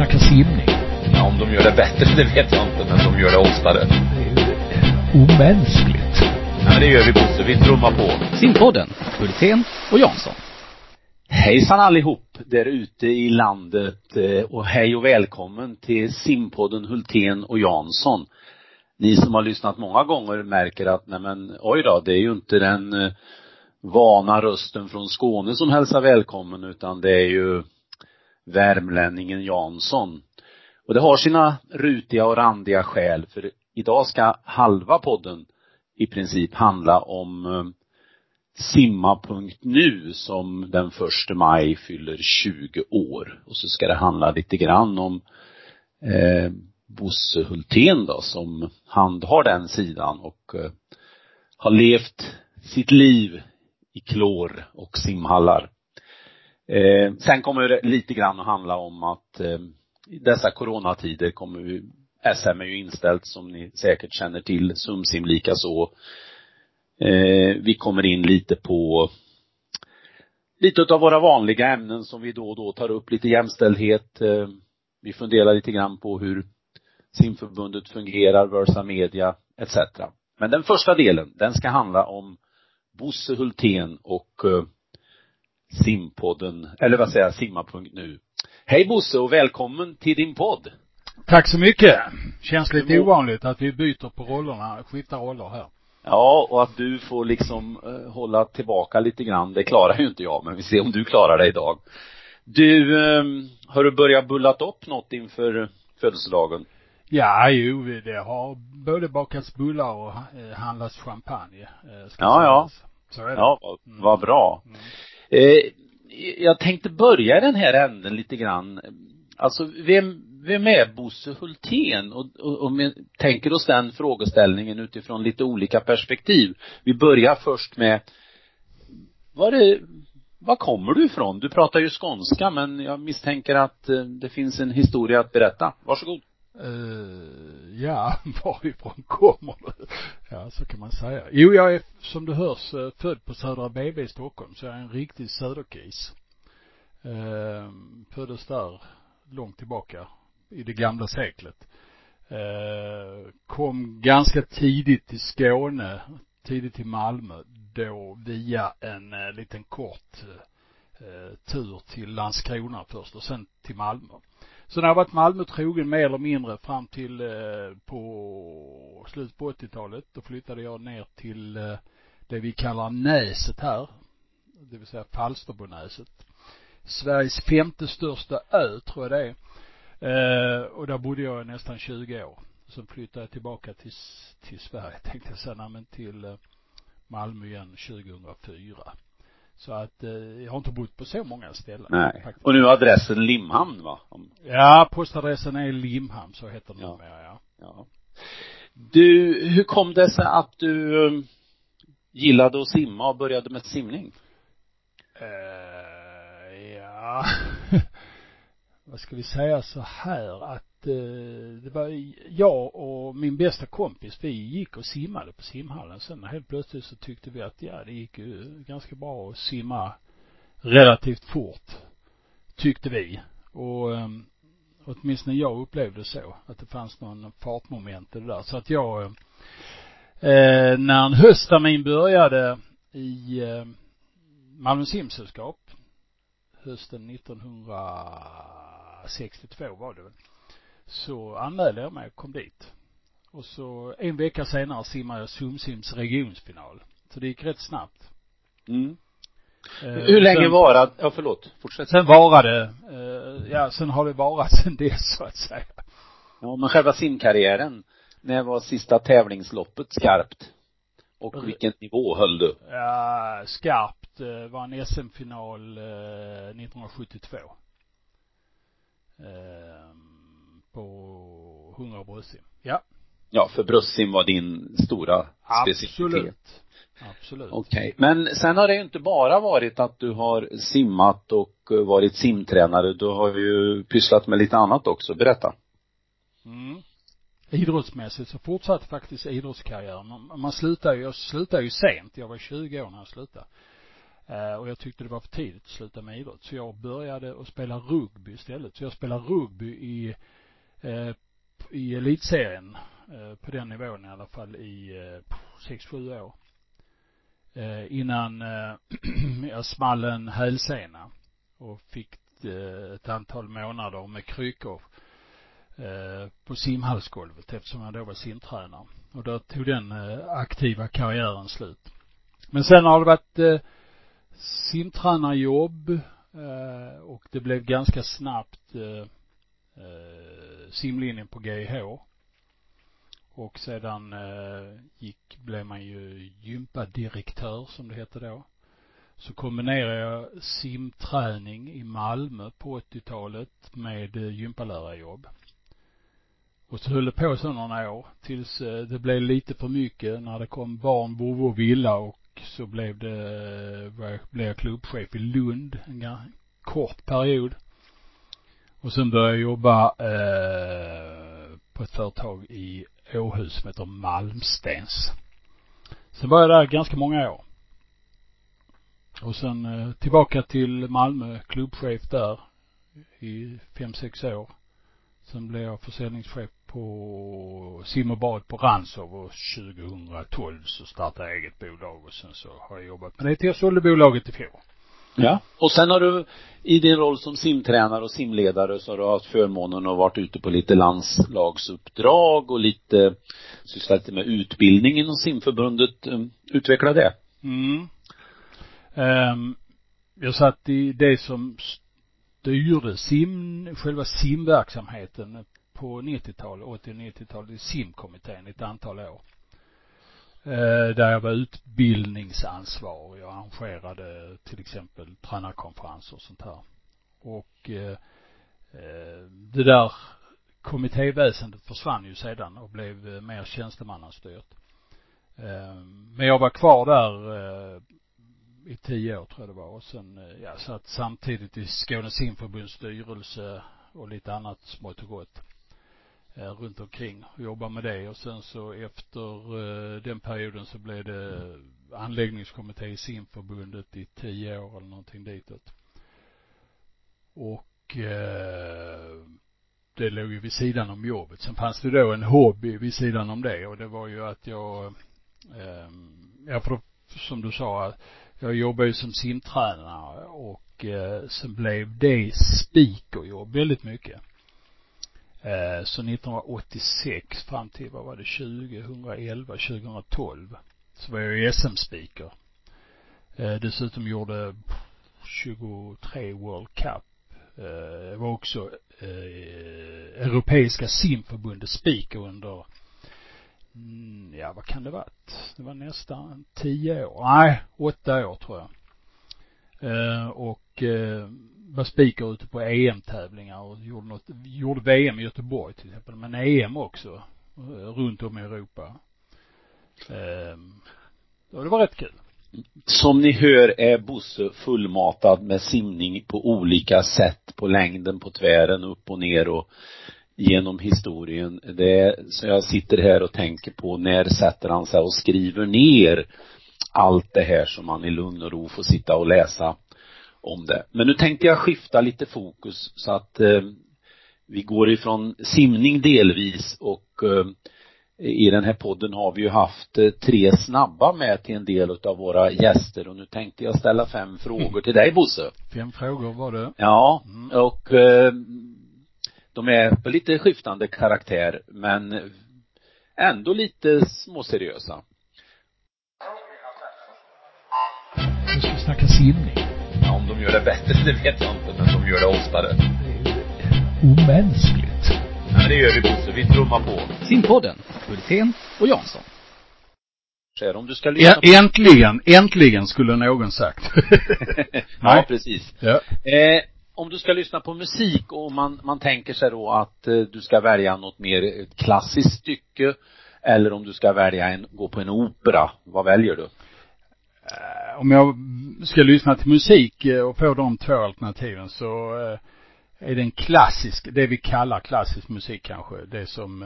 snacka simning. Ja, om de gör det bättre, det vet jag inte, men de gör det oftare. Det är omänskligt. Ja, det gör vi Bosse, vi trummar på. Simpodden, Hultén och Jansson. Hejsan allihop där ute i landet eh, och hej och välkommen till simpodden Hultén och Jansson. Ni som har lyssnat många gånger märker att, nej men oj då, det är ju inte den eh, vana rösten från Skåne som hälsar välkommen utan det är ju värmlänningen Jansson. Och det har sina rutiga och randiga skäl för idag ska halva podden i princip handla om eh, simma.nu som den 1 maj fyller 20 år. Och så ska det handla lite grann om eh, Bosse Hultén då som handhar den sidan och eh, har levt sitt liv i klor och simhallar. Eh, sen kommer det lite grann att handla om att eh, i dessa coronatider kommer vi, SM är ju inställt som ni säkert känner till, Sumsim lika så. Eh, vi kommer in lite på lite av våra vanliga ämnen som vi då och då tar upp, lite jämställdhet. Eh, vi funderar lite grann på hur simförbundet fungerar, Versa Media etc. Men den första delen, den ska handla om Bosse Hultén och eh, simpodden, eller vad säger jag, simma.nu. Hej Bosse och välkommen till din podd. Tack så mycket. Känns lite ovanligt att vi byter på rollerna, skiftar roller här. Ja, och att du får liksom eh, hålla tillbaka lite grann, det klarar ju inte jag, men vi ser om du klarar det idag. Du, eh, har du börjat bullat upp något inför födelsedagen? Ja, jo, det har både bakats bullar och eh, handlats champagne. Eh, ska Ja, ja. sägas. Så är det. Ja, vad, vad bra. Mm. Eh, jag tänkte börja i den här änden lite grann. Alltså, vem, vem är Bosse Hultén? Och, och, om vi tänker oss den frågeställningen utifrån lite olika perspektiv. Vi börjar först med, var det, var kommer du ifrån? Du pratar ju skånska, men jag misstänker att eh, det finns en historia att berätta. Varsågod. Uh, ja, varifrån kommer du? Ja, så kan man säga. Jo, jag är som du hörs eh, född på Södra BB i Stockholm, så jag är en riktig söderkis. Uh, föddes där långt tillbaka i det gamla seklet. Uh, kom ganska tidigt till Skåne, tidigt till Malmö, då via en uh, liten kort tur till Landskrona först och sen till Malmö. Så när jag varit Malmö trogen mer eller mindre fram till eh, på slutet på 80-talet. Då flyttade jag ner till eh, det vi kallar Näset här. Det vill säga Falsterbonäset. Sveriges femte största ö, tror jag det är. Eh, och där bodde jag nästan 20 år. Sen flyttade jag tillbaka till, till Sverige, tänkte jag säga, men till eh, Malmö igen 2004. Så att eh, jag har inte bott på så många ställen. Nej. faktiskt. Och nu är adressen Limhamn va? Om- Ja, postadressen är Limhamn, så heter den Ja. numera, ja. Ja. Du, hur kom det sig att du eh, gillade att simma och började med simning? Eh, ja, vad ska vi säga så här att Eh, det var jag och min bästa kompis, vi gick och simmade på simhallen. Sen helt plötsligt så tyckte vi att ja, det gick ju ganska bra att simma relativt fort, tyckte vi. Och ehm, åtminstone jag upplevde så, att det fanns någon fartmoment i det där. Så att jag, eh, när en hösttermin började i eh, Malmö simsällskap hösten 1962 var det väl. Så anmälde jag mig och kom dit. Och så en vecka senare simmade jag Sumsims regionsfinal. Så det gick rätt snabbt. Mm. Eh, Hur länge sen, varade, ja förlåt, fortsätt. Sen varade, eh, ja sen har det varat sen dess så att säga. Ja, men själva simkarriären, när var sista tävlingsloppet skarpt? Och vilken nivå höll du? Ja, skarpt eh, var en SM-final eh, 1972. Eh, på 100 bröstsim. Ja. Ja, för bröstsim var din stora specialitet. Absolut. Absolut. Okej, men sen har det ju inte bara varit att du har simmat och eh, varit simtränare, du har ju pysslat med lite annat också, berätta. Mm. Idrottsmässigt så fortsatte faktiskt idrottskarriären. Man, slutar ju, jag slutade ju sent. Jag var 20 år när jag slutade. Eh, och jag tyckte det var för tidigt att sluta med idrott. Så jag började att spela rugby istället. Så jag spelar rugby i, Eh, i elitserien, eh, på den nivån i alla fall i eh, sex, sju år. Eh, innan eh, jag small en hälsena och fick eh, ett antal månader med kryckor eh, på simhallsgolvet eftersom jag då var simtränare. Och då tog den aktiva karriären slut. Men sen har det varit eh, simtränarjobb eh, och det blev ganska snabbt eh, simlinjen på GH. Och sedan eh, gick, blev man ju gympadirektör som det hette då. Så kombinerade jag simträning i Malmö på 80-talet med eh, gympalärarjobb. Och så höll det på så några år tills eh, det blev lite för mycket när det kom barn, vovve och villa och så blev det, eh, blev jag klubbchef i Lund en kort period. Och sen började jag jobba eh, på ett företag i Åhus som heter Malmstens. Sen var jag där ganska många år. Och sen eh, tillbaka till Malmö, klubbchef där i fem, sex år. Sen blev jag försäljningschef på sim och bad på Ransov och 2012 så startade jag eget bolag och sen så har jag jobbat med det till jag sålde bolaget i fjol. Ja. Och sen har du i din roll som simtränare och simledare så har du haft förmånen att varit ute på lite landslagsuppdrag och lite sysslat lite med utbildning inom simförbundet. Utveckla det. Mm. Um, jag satt i det som styrde sim, själva simverksamheten på 90-talet, 80 och 90-talet i simkommittén ett antal år. Eh, där jag var utbildningsansvarig. och arrangerade till exempel tränarkonferenser och sånt här. Och eh, eh det där kommittéväsendet försvann ju sedan och blev eh, mer tjänstemannastyrt. Men jag var kvar där i tio år tror jag det var och sen, ja, satt samtidigt i skånes simförbunds styrelse och lite annat smått och gott Eh, runt omkring och jobba med det och sen så efter eh, den perioden så blev det anläggningskommitté i simförbundet i tio år eller någonting ditåt. Och eh, det låg ju vid sidan om jobbet. Sen fanns det då en hobby vid sidan om det och det var ju att jag, eh, ja för som du sa, jag jobbade ju som simtränare och eh, sen blev det speakerjobb väldigt mycket. Eh, så 1986 fram till, vad var det, 2011, 2012 så var jag ju SM-speaker. Eh, dessutom gjorde 23 World Cup. Eh, jag var också eh, Europeiska simförbundets speaker under mm, ja vad kan det varit? Det var nästan tio år, nej, åtta år tror jag. Eh, och var speaker ute på EM-tävlingar och gjorde något, gjorde VM i Göteborg till exempel, men EM också, eh, runt om i Europa. Eh, och det var rätt kul. Som ni hör är Bosse fullmatad med simning på olika sätt, på längden, på tvären, upp och ner och genom historien. Det är så jag sitter här och tänker på när sätter han sig och skriver ner allt det här som man i lugn och ro får sitta och läsa om det. Men nu tänkte jag skifta lite fokus så att eh, vi går ifrån simning delvis och eh, i den här podden har vi ju haft eh, tre snabba med till en del av våra gäster och nu tänkte jag ställa fem frågor till dig Bosse. Fem frågor var det. Ja, mm. och eh, de är på lite skiftande karaktär men ändå lite småseriösa. Nu ska vi snacka simning de gör det bättre, det vet jag inte, men de gör det oftare. Det är omänskligt. Ja, men det gör vi Bosse, vi trummar på. Simpodden, Hultén och Jansson. Om du ska lyssna ja, äntligen, äntligen skulle någon sagt. ja, precis. Ja. Eh, om du ska lyssna på musik och man, man tänker sig då att eh, du ska välja något mer klassiskt stycke eller om du ska välja en, gå på en opera, vad väljer du? Eh, om jag ska lyssna till musik eh, och få de två alternativen så eh, är det en klassisk, det vi kallar klassisk musik kanske, det som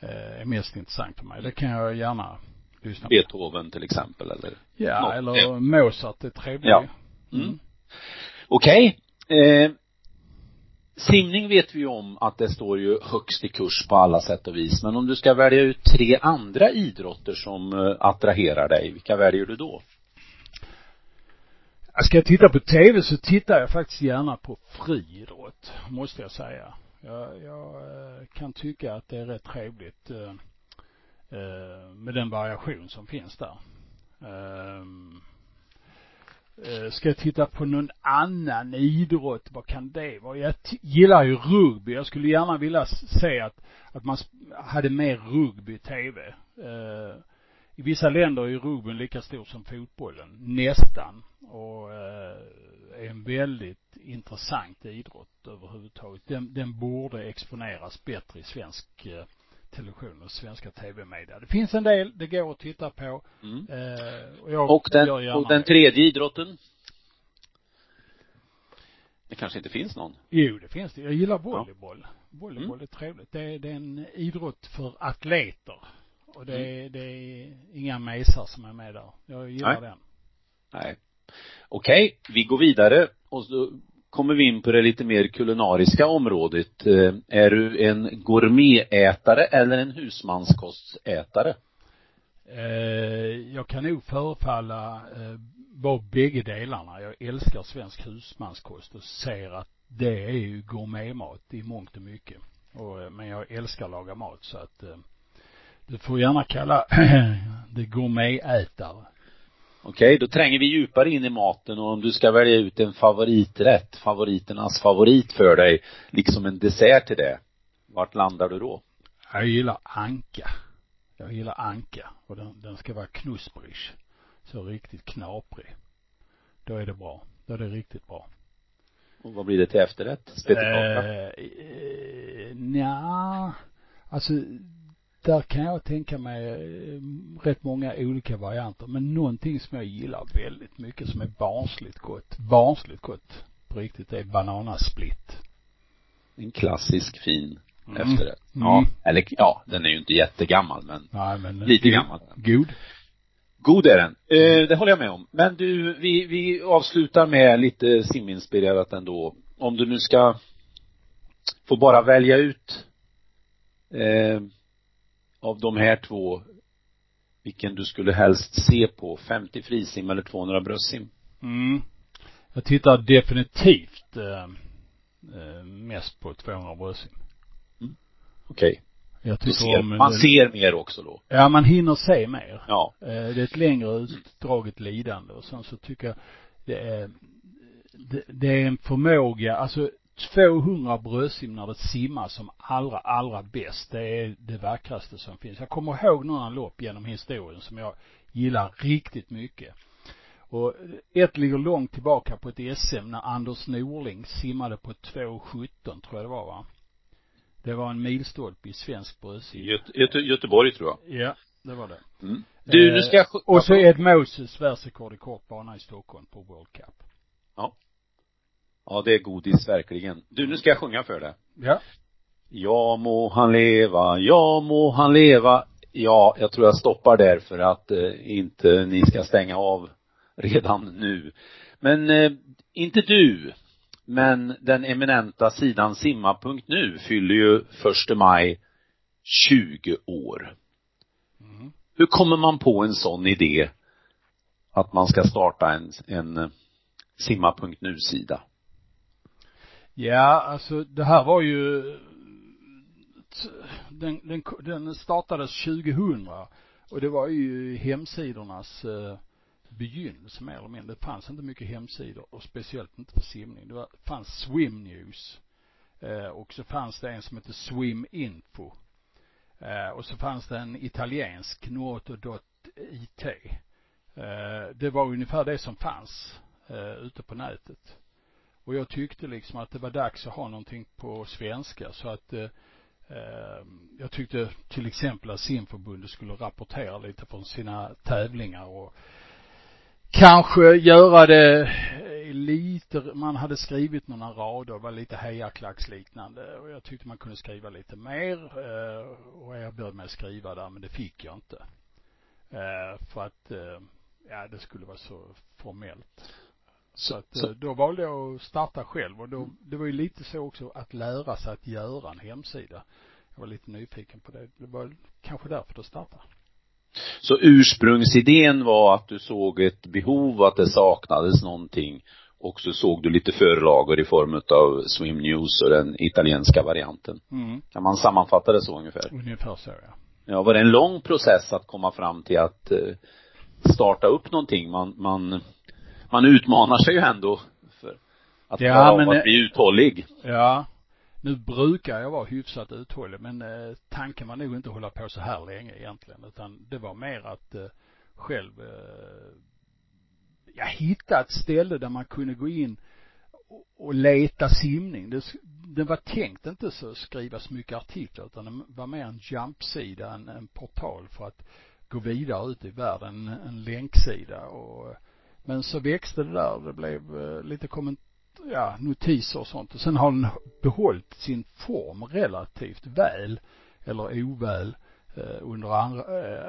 är mest intressant för mig. Det kan jag gärna lyssna på. Beethoven till exempel eller? Ja, Något. eller. Mozart är trevlig. Ja. Mm. Okej. Eh, simning vet vi ju om att det står ju högst i kurs på alla sätt och vis. Men om du ska välja ut tre andra idrotter som eh, attraherar dig, vilka väljer du då? Ska jag titta på tv så tittar jag faktiskt gärna på friidrott, måste jag säga. Jag, jag eh, kan tycka att det är rätt trevligt eh, eh med den variation som finns där. Ehm, eh, Ska jag titta på någon annan idrott, vad kan det vara? Jag gillar ju rugby. Jag skulle gärna vilja se att, att man hade mer rugby i tv. Eh, I vissa länder är rugbyn lika stor som fotbollen, nästan. Och eh, är en väldigt intressant idrott överhuvudtaget. Den, den borde exponeras bättre i svensk eh, television och svenska tv-media. Det finns en del, det går att titta på. Mm. Eh, och jag Och den, och den tredje idrotten? Det kanske inte finns någon? Jo, det finns det. Jag gillar volleyboll. Volleyboll är trevligt. Det är, det är en idrott för atleter. Och det är, det är inga mesar som är med där. Jag gillar Nej. den. Nej. Okej, vi går vidare och så kommer vi in på det lite mer kulinariska området. Eh, är du en gourmetätare eller en husmanskostätare? Eh, jag kan nog förefalla eh, vara bägge delarna. Jag älskar svensk husmanskost och ser att det är ju gourmetmat i mångt och mycket. Och, eh, men jag älskar att laga mat så att eh, du får gärna kalla det gourmetätare. Okej, då tränger vi djupare in i maten och om du ska välja ut en favoriträtt, favoriternas favorit för dig, liksom en dessert till det, vart landar du då? Jag gillar anka. Jag gillar anka och den, den ska vara knusprig. Så riktigt knaprig. Då är det bra. Då är det riktigt bra. Och vad blir det till efterrätt? Spettekaka? Eh, eh, nja, alltså där kan jag tänka mig eh, rätt många olika varianter. Men någonting som jag gillar väldigt mycket som är barnsligt gott, barnsligt gott på riktigt, det är bananasplit. En klassisk fin Mm. efterrätt. Mm. Ja, eller ja, den är ju inte jättegammal men Nej men. lite gammal. God. God är den. Eh, det håller jag med om. Men du, vi, vi avslutar med lite siminspirerat ändå. Om du nu ska få bara välja ut eh, av de här två vilken du skulle helst se på, 50 frisim eller 200 bröstsim? Mm. Jag tittar definitivt eh, eh, mest på 200 bröstsim. Okej. Jag Du tycker ser, om man ser mer också då. Ja, man hinner se mer. Ja. Eh, Det är ett längre utdraget lidande och sen så tycker jag det är, det, det är en förmåga, alltså 200 bröstsim när det simmar som allra, allra bäst. Det är det vackraste som finns. Jag kommer ihåg några lopp genom historien som jag gillar riktigt mycket. Och ett ligger långt tillbaka på ett SM när Anders Norling simmade på 2.17 tror jag det var va? Det var en milstolpe i svensk bröstsim. Göte, Göte, Göteborg tror jag. Ja, det var det. Mm. Du, nu ska jag Eh, Och så Ed Moses världsrekord i kortbana i Stockholm på World Cup. Ja, det är godis verkligen. Du, nu ska jag sjunga för dig. Ja. Ja må han leva, ja må han leva. Ja, jag tror jag stoppar där för att eh, inte ni ska stänga av redan nu. Men eh, inte du, men den eminenta sidan simma.nu fyller ju första maj 20 år. Mm. Hur kommer man på en sån idé att man ska starta en, en eh, simma.nu-sida? Ja, alltså det här var ju den, den, den startades 2000 och det var ju hemsidornas eh, begynnelse mer eller mindre. Det fanns inte mycket hemsidor och speciellt inte för simning. Det var, fanns Swim News eh, och så fanns det en som hette Swim Info eh, och så fanns det en italiensk Nuoto.it eh, det var ungefär det som fanns eh, ute på nätet och jag tyckte liksom att det var dags att ha någonting på svenska så att eh, eh, jag tyckte till exempel att simförbundet skulle rapportera lite från sina tävlingar och kanske göra det eh, lite, man hade skrivit några rader, var lite hejarklacksliknande och jag tyckte man kunde skriva lite mer eh, och erbjöd mig att skriva där men det fick jag inte. Eh, för att, eh, ja det skulle vara så formellt. Så, att så, eh, då valde jag att starta själv och då, det var ju lite så också att lära sig att göra en hemsida. Jag var lite nyfiken på det. Det var kanske därför det startade. så ursprungsidén var att du såg ett behov, att det saknades någonting och så såg du lite förlagor i form av Swim News och den italienska varianten. Mm. Kan man sammanfatta det så ungefär? Ungefär så ja. Ja, var det en lång process att komma fram till att eh, starta upp någonting? Man, man, man utmanar sig ju ändå för att Ja, klara av att eh, bli uthållig. Ja. Nu brukar jag vara hyfsat uthållig men eh, tanken var nog inte att hålla på så här länge egentligen utan det var mer att eh, själv eh, ja, hitta ett ställe där man kunde gå in och, och leta simning. Det, det var tänkt inte så skriva så mycket artiklar utan det var mer en jumpsida, en, en portal för att gå vidare ut i världen, en, en länksida och men så växte det där, det blev eh, lite komment ja, notiser och sånt. Och sen har den behållit sin form relativt väl, eller oväl, eh, under andra,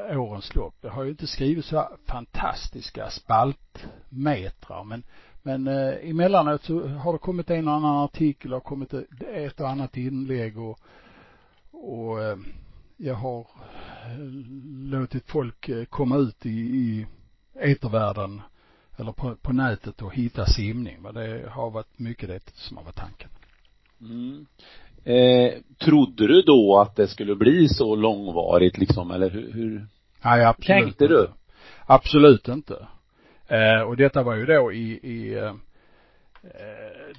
eh, årens lopp. Det har ju inte skrivit så här fantastiska spaltmetrar, men, men eh, emellanåt så har det kommit en och annan artikel och kommit ett, och annat inlägg och, och eh, jag har eh, låtit folk komma ut i, i etervärlden eller på, på nätet och hitta simning. Men det har varit mycket det som har varit tanken. Mm. Eh, trodde du då att det skulle bli så långvarigt liksom, eller hur, hur Nej, absolut tänkte du? Inte. Absolut inte. Eh, och detta var ju då i, i eh, eh,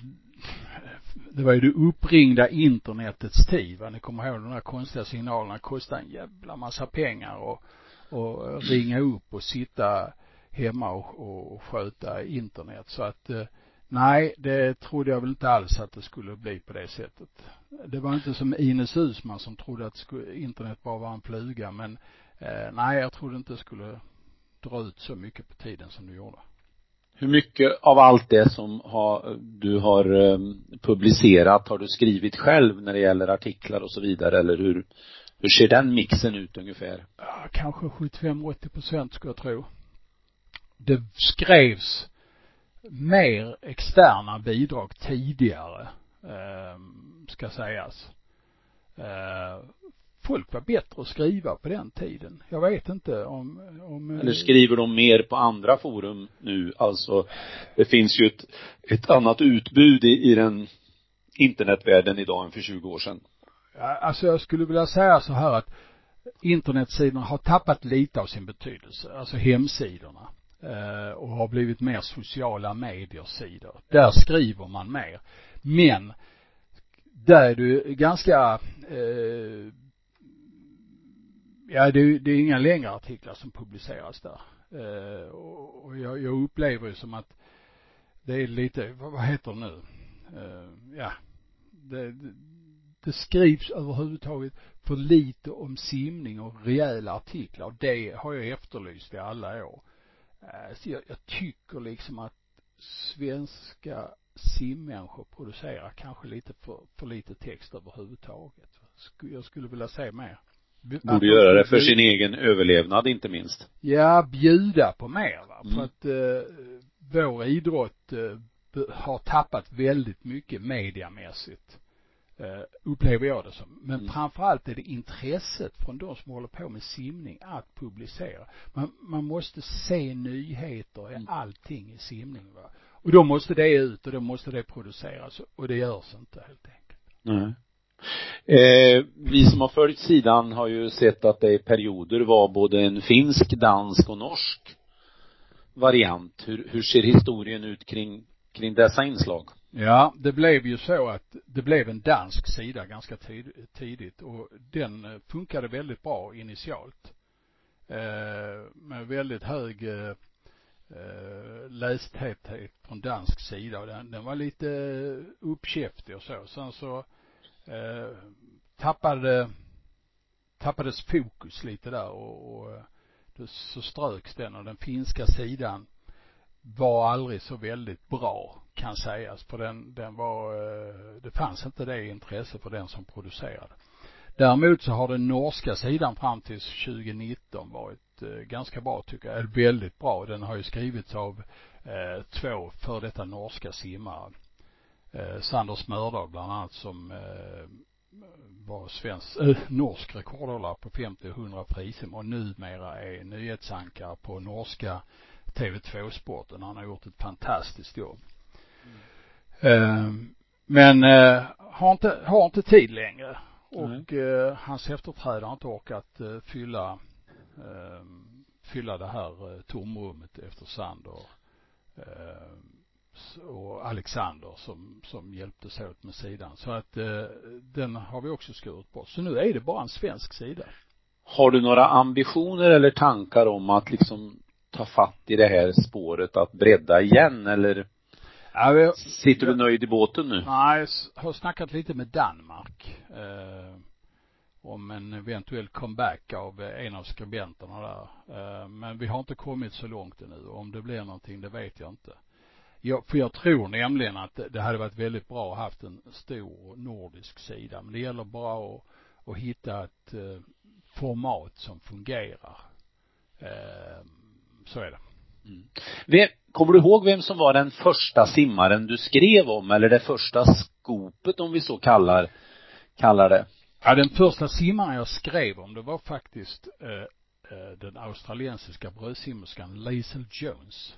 det var ju det uppringda internetets tid. Va? Ni kommer ihåg de där konstiga signalerna kostade en jävla massa pengar och, och ringa upp och sitta hemma och, och, sköta internet. Så att eh, nej, det trodde jag väl inte alls att det skulle bli på det sättet. Det var inte som Ines Uusmann som trodde att internet bara var en fluga men eh, nej, jag trodde inte det skulle dra ut så mycket på tiden som det gjorde. Hur mycket av allt det som har, du har um, publicerat har du skrivit själv när det gäller artiklar och så vidare eller hur, hur ser den mixen ut ungefär? Kanske 75-80 procent skulle jag tro. Det skrevs mer externa bidrag tidigare, eh, ska sägas. Eh, folk var bättre att skriva på den tiden. Jag vet inte om, om Eller skriver de mer på andra forum nu? Alltså, det finns ju ett, ett annat utbud i, i den internetvärlden idag än för 20 år sedan. Alltså jag skulle vilja säga så här att internetsidorna har tappat lite av sin betydelse, alltså hemsidorna Eh, och har blivit mer sociala medier-sidor. Där skriver man mer. Men där är du ganska eh, ja det, det är inga längre artiklar som publiceras där. Eh, och, och jag, jag upplever ju som att det är lite, vad, vad heter det nu? Eh, ja, det, det, det skrivs överhuvudtaget för lite om simning och rejäla artiklar och det har jag efterlyst i alla år. Eh, så jag, jag tycker liksom att svenska simmänniskor producerar kanske lite för, för lite text överhuvudtaget. Jag skulle vilja se mer. Borde göra det för sin egen överlevnad inte minst. Ja, bjuda på mer va. Mm. För att eh, vår idrott eh, har tappat väldigt mycket mediamässigt. Eh, upplever jag det som. Men Mm. framförallt är det intresset från de som håller på med simning att publicera. Man, man måste se nyheter i Mm. allting i simning va. Och då måste det ut och då måste det produceras och det görs inte helt enkelt. Nej. Eh, vi som har följt sidan har ju sett att det i perioder var både en finsk, dansk och norsk variant. Hur, hur ser historien ut kring, kring dessa inslag? Ja, det blev ju så att det blev en dansk sida ganska tid, tidigt och den eh, funkade väldigt bra initialt. Eh, med väldigt hög eh, eh, lästhäthet från dansk sida och den, den var lite uppkäftig och så. Sen så eh, tappade, tappades fokus lite där och, och eh, då så ströks den och den finska sidan var aldrig så väldigt bra kan sägas för den, den var, eh, det fanns inte det intresse för den som producerade. Däremot så har den norska sidan fram till 2019 varit eh, ganska bra tycker jag, eller väldigt bra. Den har ju skrivits av eh, två för detta norska simmare. Eh, Sander Mördal bland annat som eh, var svensk, äh, norsk rekordhållare på 50 och 100 frisim och numera är nyhetsankare på norska TV2 Sporten. Han har gjort ett fantastiskt jobb. Mm. Men eh, har inte, har inte tid längre. Och eh, hans efterträdare har inte orkat fylla, fylla det här tomrummet efter Sander och Alexander som, som hjälptes åt med sidan. Så att eh, den har vi också skurit bort. Så nu är det bara en svensk sida. Har du några ambitioner eller tankar om att liksom ta fatt i det här spåret att bredda igen eller Ja, vi, Sitter du nöjd i båten nu? Nej, jag har snackat lite med Danmark eh, om en eventuell comeback av en av skribenterna där. Eh, men vi har inte kommit så långt ännu. Om det blir någonting, det vet jag inte. Jag, för jag tror nämligen att det hade varit väldigt bra att haft en stor nordisk sida. Men det gäller bara att, att hitta ett eh, format som fungerar. Eh, så är det. Mm. Kommer du ihåg vem som var den första simmaren du skrev om eller det första skopet om vi så kallar, kallar det? Ja, den första simmaren jag skrev om det var faktiskt eh, eh den australiensiska brödsimmerskan Lazel Jones.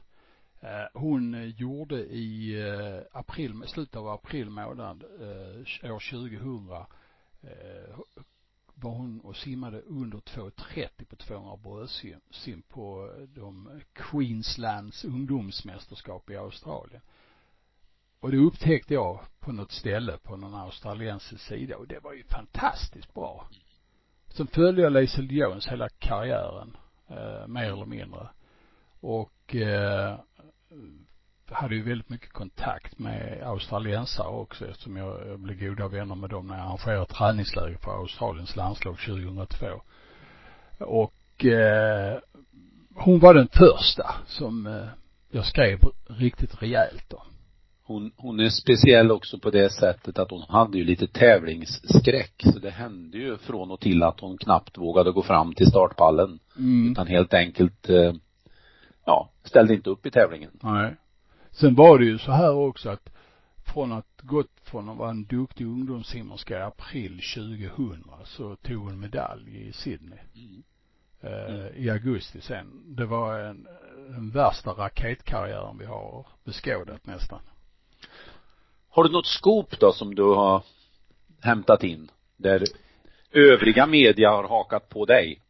Eh, hon eh, gjorde i eh, april, slutet av april månad eh, år 2000 eh, var hon och simmade under 2.30 på 200 bröstsim på eh, de Queenslands ungdomsmästerskap i Australien. Och det upptäckte jag på något ställe på någon australiensisk sida och det var ju fantastiskt bra. Sen följde jag Lazel Jones hela karriären, eh, mer eller mindre. Och eh, hade ju väldigt mycket kontakt med australiensare också eftersom jag, jag blev goda vänner med dem när jag arrangerade träningsläger för Australiens landslag 2002. Och eh, hon var den första som eh, jag skrev riktigt rejält då. Hon, hon är speciell också på det sättet att hon hade ju lite tävlingsskräck. Så det hände ju från och till att hon knappt vågade gå fram till startpallen. Mm. Utan helt enkelt, eh, ja, ställde inte upp i tävlingen. Nej. Sen var det ju så här också att från att gått från att vara en duktig ungdomssimmerska i april 2000 så tog hon medalj i Sydney. Mm. Eh, i augusti sen. Det var en, den värsta raketkarriären vi har beskådat nästan. Har du något skop då som du har hämtat in? Där övriga media har hakat på dig?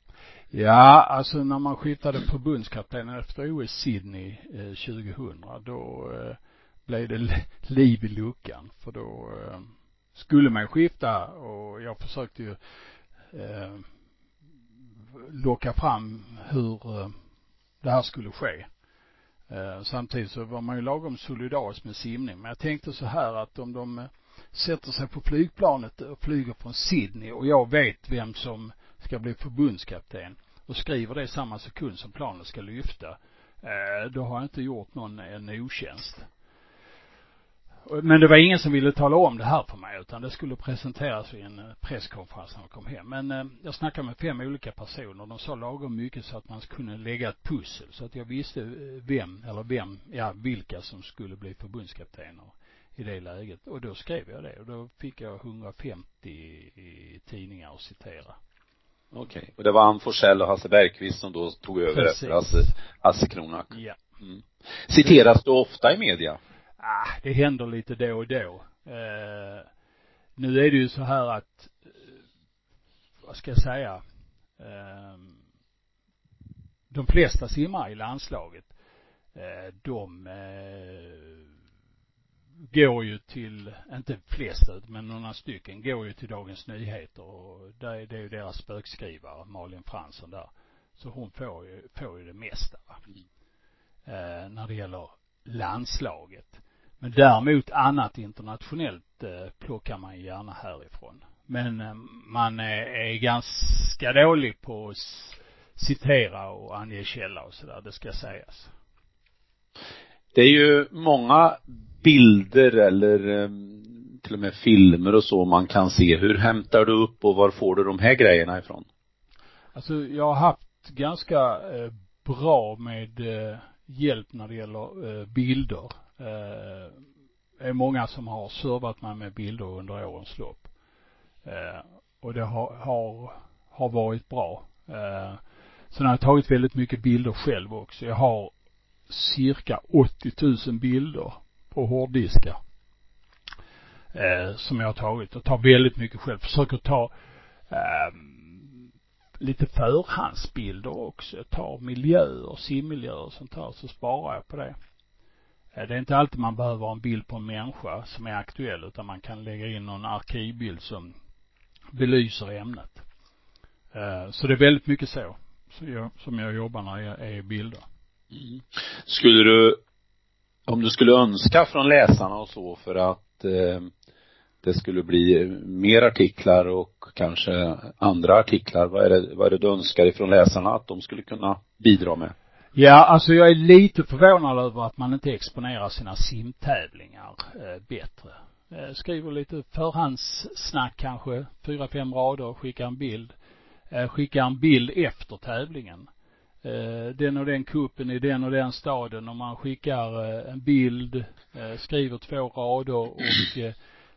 Ja, alltså när man skiftade förbundskapten efter OS Sydney eh, 2000, då eh, blev det liv i luckan. För då eh, skulle man skifta och jag försökte ju eh, locka fram hur eh, det här skulle ske. Eh, samtidigt så var man ju lagom solidarisk med simning. Men jag tänkte så här att om de eh, sätter sig på flygplanet och flyger från Sydney och jag vet vem som ska bli förbundskapten och skriver det samma sekund som planet ska lyfta, eh, då har jag inte gjort någon en otjänst. Men det var ingen som ville tala om det här för mig utan det skulle presenteras vid en eh, presskonferens när jag kom hem. Men eh, jag snackade med fem olika personer. De sa lagom mycket så att man kunde lägga ett pussel så att jag visste eh, vem, eller vem, ja vilka som skulle bli förbundskaptener i det läget. Och då skrev jag det och då fick jag 150 tidningar att citera. Okej. Okay. Och det var Ann Forsell och Hasse Bergqvist som då tog över Precis. efter Hasse, Hasse Kronak. Ja. Mm. Citeras du ofta i media? Ah, det händer lite då och då. Eh, nu är det ju så här att, eh, vad ska jag säga, eh, de flesta simmare i landslaget, eh, de eh, går ju till, inte flesta, men några stycken går ju till Dagens Nyheter och där är det ju deras spökskrivare, Malin Fransson där. Så hon får ju, får ju det mesta va. Eh, när det gäller landslaget. Men däremot annat internationellt eh, plockar man ju gärna härifrån. Men eh, man är, är ganska dålig på att citera och ange källa och sådär, det ska sägas. Det är ju många bilder eller ehm, till och med filmer och så man kan se. Hur hämtar du upp och var får du de här grejerna ifrån? Alltså jag har haft ganska eh, bra med eh, hjälp när det gäller eh, bilder. Eh, det är många som har servat mig med bilder under årens lopp. Eh, och det har, har, har varit bra. Eh, sen har jag tagit väldigt mycket bilder själv också. Jag har cirka 80 000 bilder på hårddiskar. Eh, som jag har tagit och tar väldigt mycket själv. Försöker ta eh, lite förhandsbilder också. Jag tar miljöer, simmiljöer och sånt här, så sparar jag på det. Eh, det är inte alltid man behöver ha en bild på en människa som är aktuell utan man kan lägga in någon arkivbild som belyser ämnet. Eh, så det är väldigt mycket så som jag jobbar när jag är bilder. Mm. Skulle du, om du skulle önska från läsarna och så för att eh, det skulle bli mer artiklar och kanske andra artiklar, vad är det, vad är det du önskar ifrån läsarna att de skulle kunna bidra med? Ja, alltså jag är lite förvånad över att man inte exponerar sina simtävlingar eh, bättre. Eh, skriver lite förhandssnack kanske, fyra, fem rader, skickar en bild. Eh, skickar en bild efter tävlingen. Eh, den och den kuppen i den och den staden och man skickar eh, en bild, eh, skriver två rader och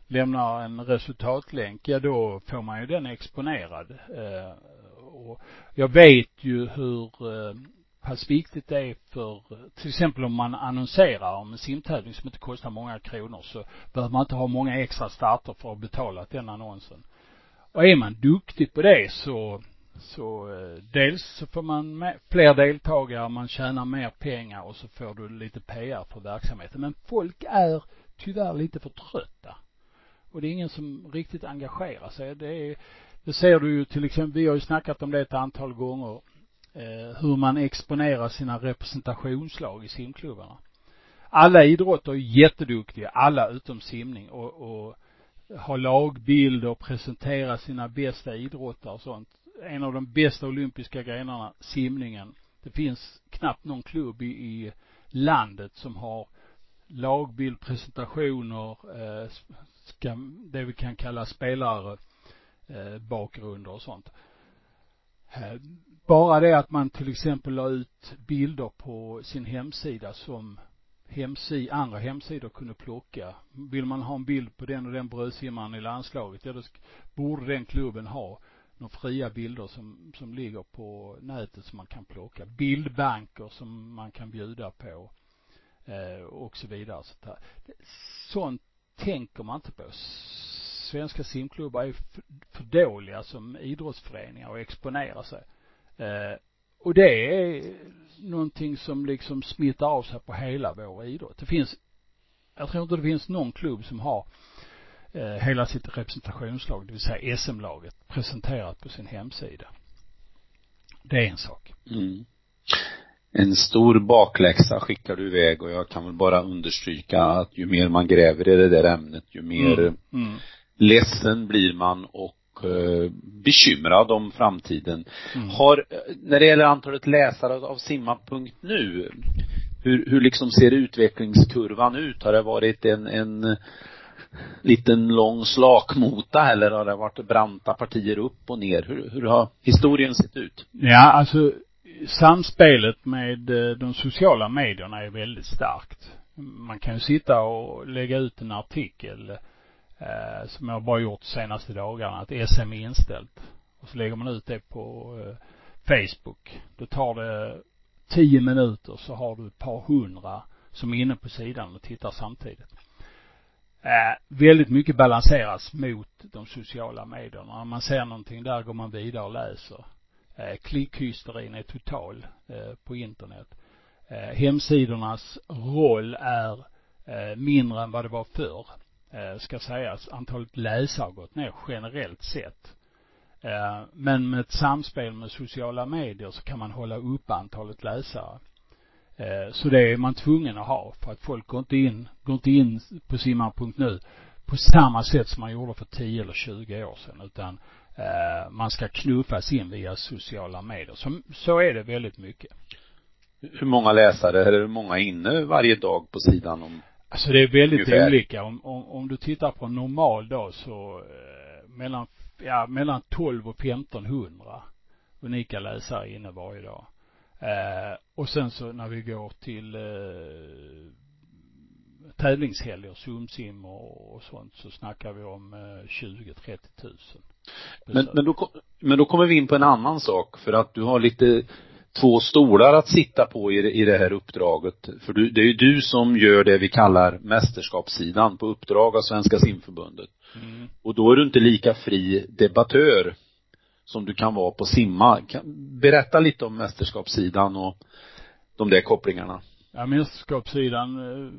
lämnar en resultatlänk, ja då får man ju den exponerad. Och jag vet ju hur pass viktigt det är för, till exempel om man annonserar om en simtävling som inte kostar många kronor så behöver man inte ha många extra starter för att betala den annonsen. Och är man duktig på det så, så eh, dels så får man med, fler deltagare, man tjänar mer pengar och så får du lite PR för verksamheten. Men folk är tyvärr lite för trötta. Och det är ingen som riktigt engagerar sig. Det är, det ser du ju till exempel, vi har ju snackat om det ett antal gånger eh, hur man exponerar sina representationslag i simklubbarna. Alla idrotter är jätteduktiga, alla utom simning och, och ha lagbilder, presentera sina bästa idrottare och sånt. En av de bästa olympiska grenarna, simningen. Det finns knappt någon klubb i, i landet som har lagbild, presentationer, eh, ska, det vi kan kalla spelare, eh, bakgrunder och sånt. Eh, bara det att man till exempel la ut bilder på sin hemsida som hemsi, andra hemsidor kunde plocka. Vill man ha en bild på den och den brödsimmaren i landslaget, ja då borde den klubben ha några fria bilder som, som ligger på nätet som man kan plocka. Bildbanker som man kan bjuda på. Eh, och så vidare. sånt där. Sånt tänker man inte på. Svenska simklubbar är för, för dåliga som idrottsföreningar och exponerar sig. Eh, och det är någonting som liksom smittar av sig på hela vår idrott. Det finns, jag tror inte det finns någon klubb som har eh, hela sitt representationslag, det vill säga SM-laget, presenterat på sin hemsida. Det är en sak. Mm. En stor bakläxa skickar du iväg och jag kan väl bara understryka att ju mer man gräver i det där ämnet, ju mer mm. Mm. ledsen blir man och Eh, bekymrad om framtiden. Mm. Har, när det gäller antalet läsare av simma.nu, hur, hur liksom ser utvecklingskurvan ut? Har det varit en, en liten lång slakmota eller har det varit branta partier upp och ner? Hur, hur har historien sett ut? Ja, alltså samspelet med eh, de sociala medierna är väldigt starkt. Man kan ju sitta och lägga ut en artikel eh, som jag bara gjort de senaste dagarna, att SM är inställt. Och så lägger man ut det på eh, Facebook. Då tar det tio minuter så har du ett par hundra som är inne på sidan och tittar samtidigt. Eh, väldigt mycket balanseras mot de sociala medierna. När man ser någonting där går man vidare och läser. Eh, klickhysterin är total eh, på internet. Eh, hemsidornas roll är eh, mindre än vad det var förr eh, ska sägas, antalet läsare har gått ner generellt sett. Eh, men med ett samspel med sociala medier så kan man hålla upp antalet läsare. Eh, så det är man tvungen att ha för att folk går inte in, går inte in på simman.nu på samma sätt som man gjorde för 10 eller 20 år sedan utan eh, man ska knuffas in via sociala medier. Så, så är det väldigt mycket. Hur många läsare, eller hur många inne varje dag på sidan om Alltså det är väldigt ungefär. olika. Om, om, om du tittar på en normal dag så eh, mellan, ja mellan 12 och 1500 unika läsare inne varje dag. Eh, och sen så när vi går till eh, tävlingshelger, sumsim och, och sånt, så snackar vi om eh, 20-30 tusen. Men, men, då, men då kommer vi in på en annan sak, för att du har lite två stolar att sitta på i, i det här uppdraget. För du, det är ju du som gör det vi kallar mästerskapssidan på uppdrag av Svenska simförbundet. Mm. Och då är du inte lika fri debattör som du kan vara på simma. Berätta lite om mästerskapssidan och de där kopplingarna. Ja, mästerskapssidan eh,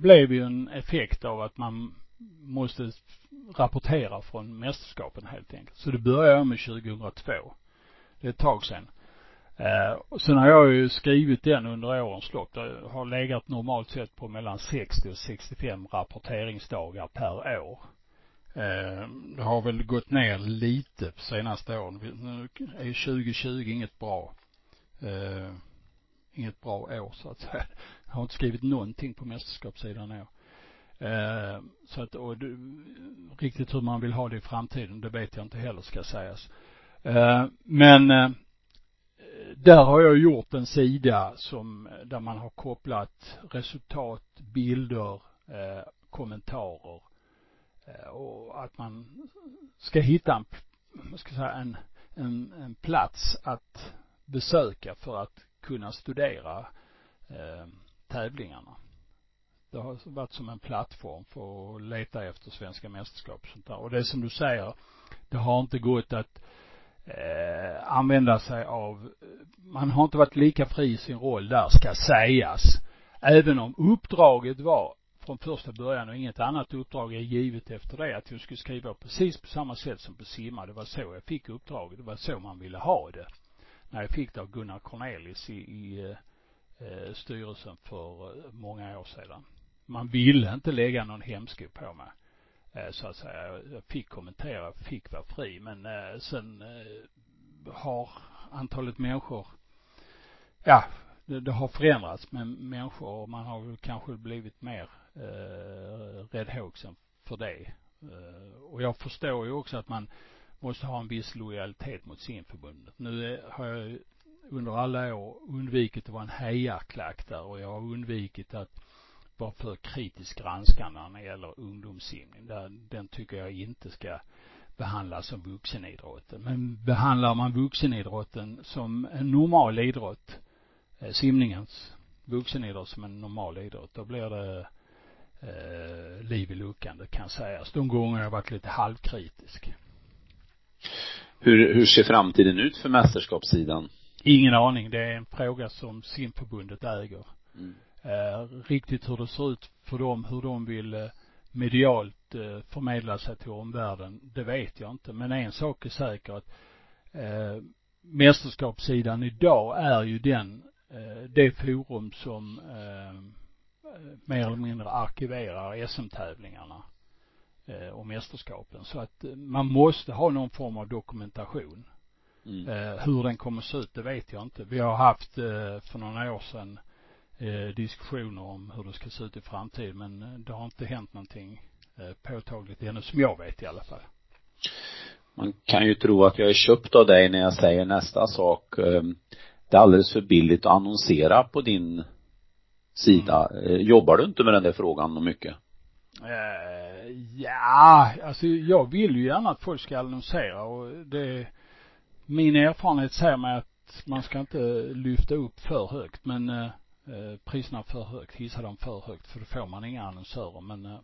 blev ju en effekt av att man måste rapportera från mästerskapen helt enkelt. Så det började jag med 2002. Det är ett tag sedan. Eh, sen har jag ju skrivit den under årens lopp. Det har legat normalt sett på mellan 60 och 65 rapporteringsdagar per år. Eh, det har väl gått ner lite på senaste åren. Nu är 2020 inget bra, eh, inget bra år så att säga. Jag har inte skrivit någonting på mästerskapssidan i år. Eh, så att, och det, riktigt hur man vill ha det i framtiden, det vet jag inte heller ska sägas. Eh, men eh, där har jag gjort en sida som, där man har kopplat resultat, bilder, eh, kommentarer eh, Eh, och att man ska hitta en, vad ska jag säga, en, en, en plats att besöka för att kunna studera eh, tävlingarna. Det har varit som en plattform för att leta efter svenska mästerskap och sånt där. Och det är som du säger, det har inte gått att eh, använda sig av, man har inte varit lika fri i sin roll där ska sägas. Även om uppdraget var från första början och inget annat uppdrag är givet efter det att jag skulle skriva precis på samma sätt som på simma. Det var så jag fick uppdraget. Det var så man ville ha det. När jag fick det av Gunnar Cornelis i, i eh, styrelsen för eh, många år sedan. Man ville inte lägga någon hämsko på mig. Eh, så att säga. Jag fick kommentera, fick vara fri. Men eh, sen eh, har antalet människor, ja, det, det har förändrats med människor och man har väl kanske blivit mer eh, räddhågsen för det. Eh, och jag förstår ju också att man måste ha en viss lojalitet mot simförbundet. Nu har jag under alla år undvikit att vara en hejarklack där och jag har undvikit att vara för kritisk granskande när det gäller ungdomssimning. Den tycker jag inte ska behandlas som vuxenidrotten. Men behandlar man vuxenidrotten som en normal idrott, eh, simningens vuxenidrott som en normal idrott, då blir det eh, liv i luckan, det kan sägas. De gånger jag varit lite halvkritisk. Hur, hur ser framtiden ut för mästerskapssidan? Ingen aning. Det är en fråga som simförbundet äger. Mm. Eh, riktigt hur det ser ut för dem, hur de vill eh, medialt eh, förmedla sig till omvärlden, det vet jag inte. Men en sak är säker att eh, mästerskapssidan idag är ju den, eh, det forum som eh, mer eller mindre arkiverar SM-tävlingarna eh, och mästerskapen. Så att eh, man måste ha någon form av dokumentation. Mm. Eh, hur den kommer se ut, det vet jag inte. Vi har haft för några år sedan diskussioner om hur det ska se ut i framtiden men det har inte hänt någonting påtagligt ännu som jag vet i alla fall. Man kan ju tro att jag är köpt av dig när jag säger nästa sak. Det är alldeles för billigt att annonsera på din sida. Mm. Jobbar du inte med den där frågan mycket? Uh, ja, alltså jag vill ju gärna att folk ska annonsera och det, min erfarenhet säger mig att man ska inte lyfta upp för högt men uh, priserna för högt, hissa dem för högt för då får man inga annonsörer men eh,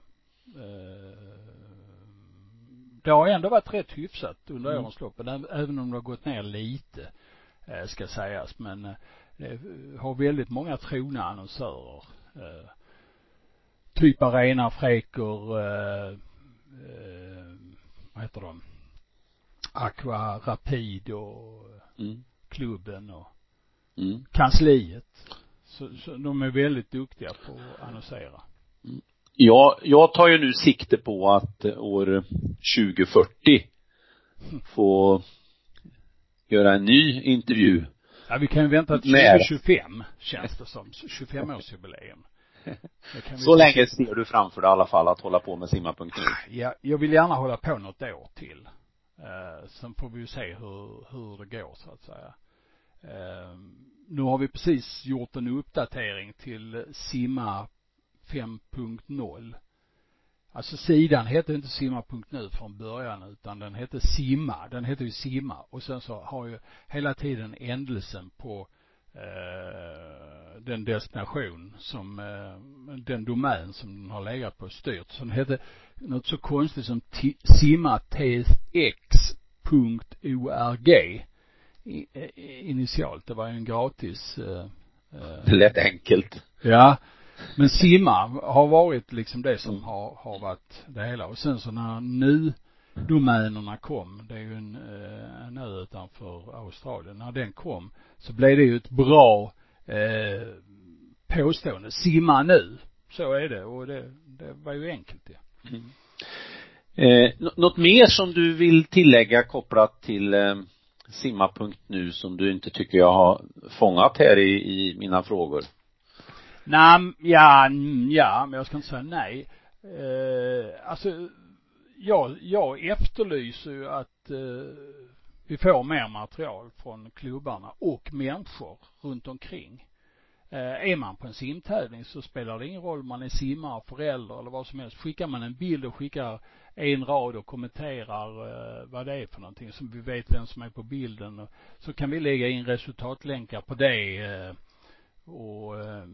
det har ändå varit rätt hyfsat under mm. årens lopp, även om det har gått ner lite, ska sägas. Men har väldigt många trogna annonsörer. Eh, typ Arena, Freker, eh, eh, vad heter de? Aqua Rapid och mm. klubben och mm. kansliet. Så, så de är väldigt duktiga på att annonsera. Ja, jag tar ju nu sikte på att år 2040 få göra en ny intervju. Ja, vi kan ju vänta till 2025 känns det som. 25-årsjubileum. Så länge ser du framför dig i alla fall att hålla på med simma.nu? Ja, jag vill gärna hålla på något år till. Eh, sen får vi ju se hur, hur det går så att säga. Eh, nu har vi precis gjort en uppdatering till Simma 5.0. Alltså sidan hette inte simma.nu från början utan den hette Simma. Den hette ju Simma och sen så har ju hela tiden ändelsen på eh, den destination som, eh, den domän som den har legat på styrt. Så den hette något så konstigt som simma tx.org initialt. Det var ju en gratis eh, Det lät enkelt. Ja. Men simma har varit liksom det som har, har varit det hela. Och sen så när nu domänerna kom, det är ju en, eh, en ö utanför Australien, när den kom så blev det ju ett bra eh, påstående. Simma nu. Så är det och det, det var ju enkelt det. Ja. Mm. Eh, något mer som du vill tillägga kopplat till eh, simma.nu som du inte tycker jag har fångat här i, i mina frågor? Nej, ja, ja, men jag ska inte säga nej. Eh, alltså, jag, jag efterlyser ju att eh, vi får mer material från klubbarna och människor runt omkring. Eh, är man på en simtävling så spelar det ingen roll om man är simmare, förälder eller vad som helst. Skickar man en bild och skickar en rad och kommenterar eh, vad det är för någonting så vi vet vem som är på bilden så kan vi lägga in resultatlänkar på det eh, och eh,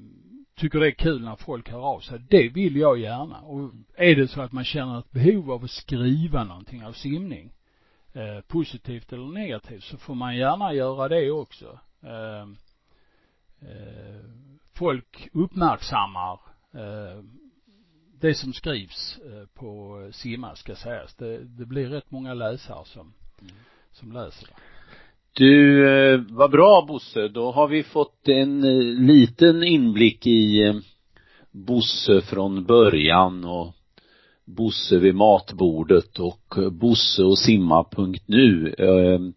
tycker det är kul när folk hör av sig. Det vill jag gärna. Och är det så att man känner ett behov av att skriva någonting av simning, eh, positivt eller negativt, så får man gärna göra det också. Eh, eh, folk uppmärksammar eh, det som skrivs eh, på simma ska sägas. Det, det blir rätt många läsare som, mm. som läser det. Du, eh, vad bra Bosse. Då har vi fått en eh, liten inblick i eh, Bosse från början och Bosse vid matbordet och Bosse och simma.nu. Ehm,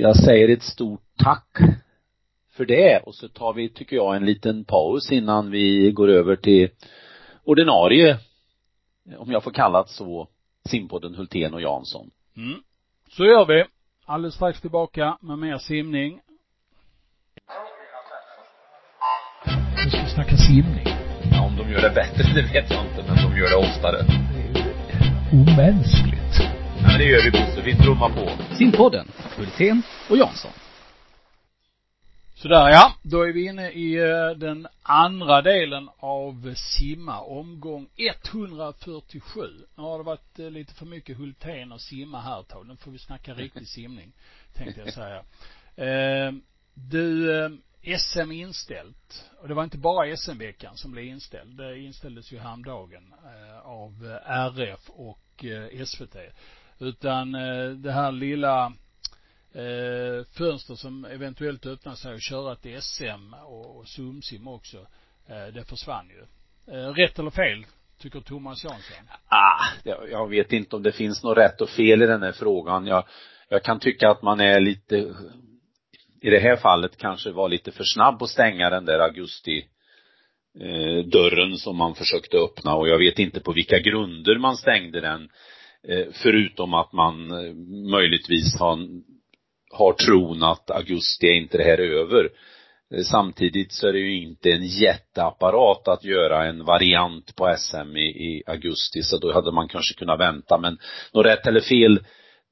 jag säger ett stort tack för det och så tar vi, tycker jag, en liten paus innan vi går över till ordinarie, om jag får kalla det så, simpodden Hultén och Jansson. Mm. Så gör vi. Alldeles strax tillbaka med mer simning. Nu ska vi snacka simning. Ja, om de gör det bättre, det vet jag inte, men de gör det oftare. Det är omänskligt. Ja, men det gör vi Bosse. Vi trummar på. Simpodden, Hultén och Jansson. Sådär ja, då är vi inne i eh, den andra delen av simma, omgång 147. Nu har det varit eh, lite för mycket Hultén och simma här ett tag. Nu får vi snacka riktig simning, tänkte jag säga. Eh, du, SM inställt. Och det var inte bara SM-veckan som blev inställd. Det inställdes ju häromdagen av RF och SVT. Utan det här lilla eh, fönster som eventuellt öppnar sig och köra till SM och, och Sumsim också, eh, det försvann ju. Eh, rätt eller fel, tycker Thomas Jansson? Ah, jag, jag vet inte om det finns något rätt och fel i den här frågan. Jag, jag kan tycka att man är lite, i det här fallet kanske var lite för snabb att stänga den där augusti eh, dörren som man försökte öppna och jag vet inte på vilka grunder man stängde den eh, förutom att man eh, möjligtvis har har tron att augusti är inte det här över. Eh, samtidigt så är det ju inte en jätteapparat att göra en variant på SM i, i augusti, så då hade man kanske kunnat vänta. Men något rätt eller fel,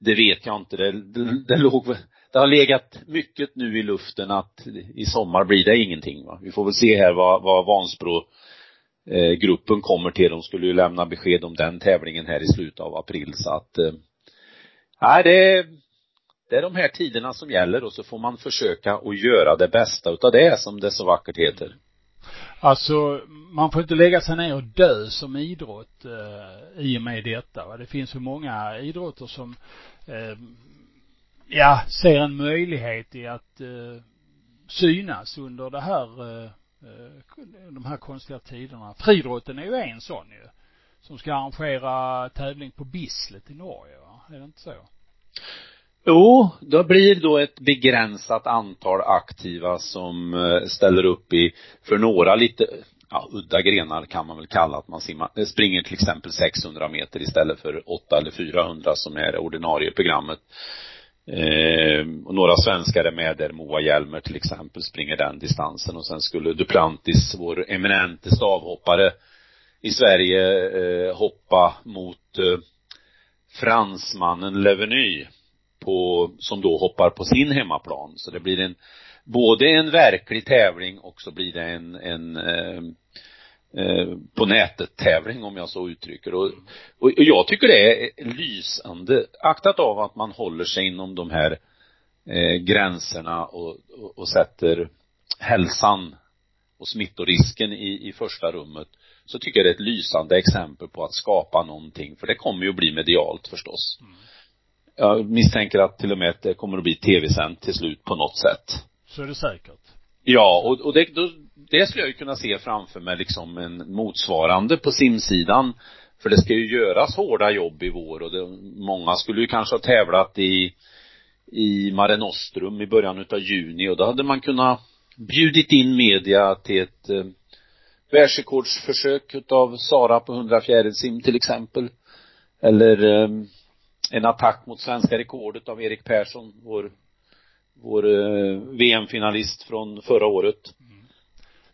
det vet jag inte. Det, det, det låg det har legat mycket nu i luften att i sommar blir det ingenting. Va? Vi får väl se här vad, vad Vansbro eh, gruppen kommer till. De skulle ju lämna besked om den tävlingen här i slutet av april så att eh, nej det det är de här tiderna som gäller och så får man försöka att göra det bästa utav det som det så vackert heter. Alltså, man får inte lägga sig ner och dö som idrott eh, i och med detta. Va? Det finns ju många idrotter som eh, ja, ser en möjlighet i att eh, synas under det här eh, eh de här konstiga tiderna. Friidrotten är ju en sån ju. Som ska arrangera tävling på Bislett i Norge va? Är det inte så? Jo, då blir då ett begränsat antal aktiva som eh, ställer upp i, för några lite, ja, udda grenar kan man väl kalla att man simmar, eh, springer till exempel 600 meter istället för 8 eller 400 som är det ordinarie programmet. Eh, och några svenskar är med där, Moa Hjelmer till exempel springer den distansen och sen skulle Duplantis, vår eminente stavhoppare i Sverige, eh, hoppa mot eh, fransmannen Leveny på, som då hoppar på sin hemmaplan. Så det blir en, både en verklig tävling och så blir det en, en eh, eh, på nätet tävling om jag så uttrycker och, och, och jag tycker det är lysande aktat av att man håller sig inom de här eh, gränserna och, och, och sätter hälsan och smittorisken i, i första rummet så tycker jag det är ett lysande exempel på att skapa någonting för det kommer ju att bli medialt förstås. Mm. Jag misstänker att till och med det kommer att bli tv-sänt till slut på något sätt. Så är det säkert. Ja, och, och det, då, det skulle jag ju kunna se framför mig liksom en motsvarande på simsidan. För det ska ju göras hårda jobb i vår och det, många skulle ju kanske ha tävlat i, i Mare Nostrum i början utav juni och då hade man kunnat bjudit in media till ett eh, världsrekordsförsök utav Sara på 100 fjärilsim till exempel. Eller eh, en attack mot svenska rekordet av Erik Persson, vår vår eh, VM-finalist från förra året. Mm.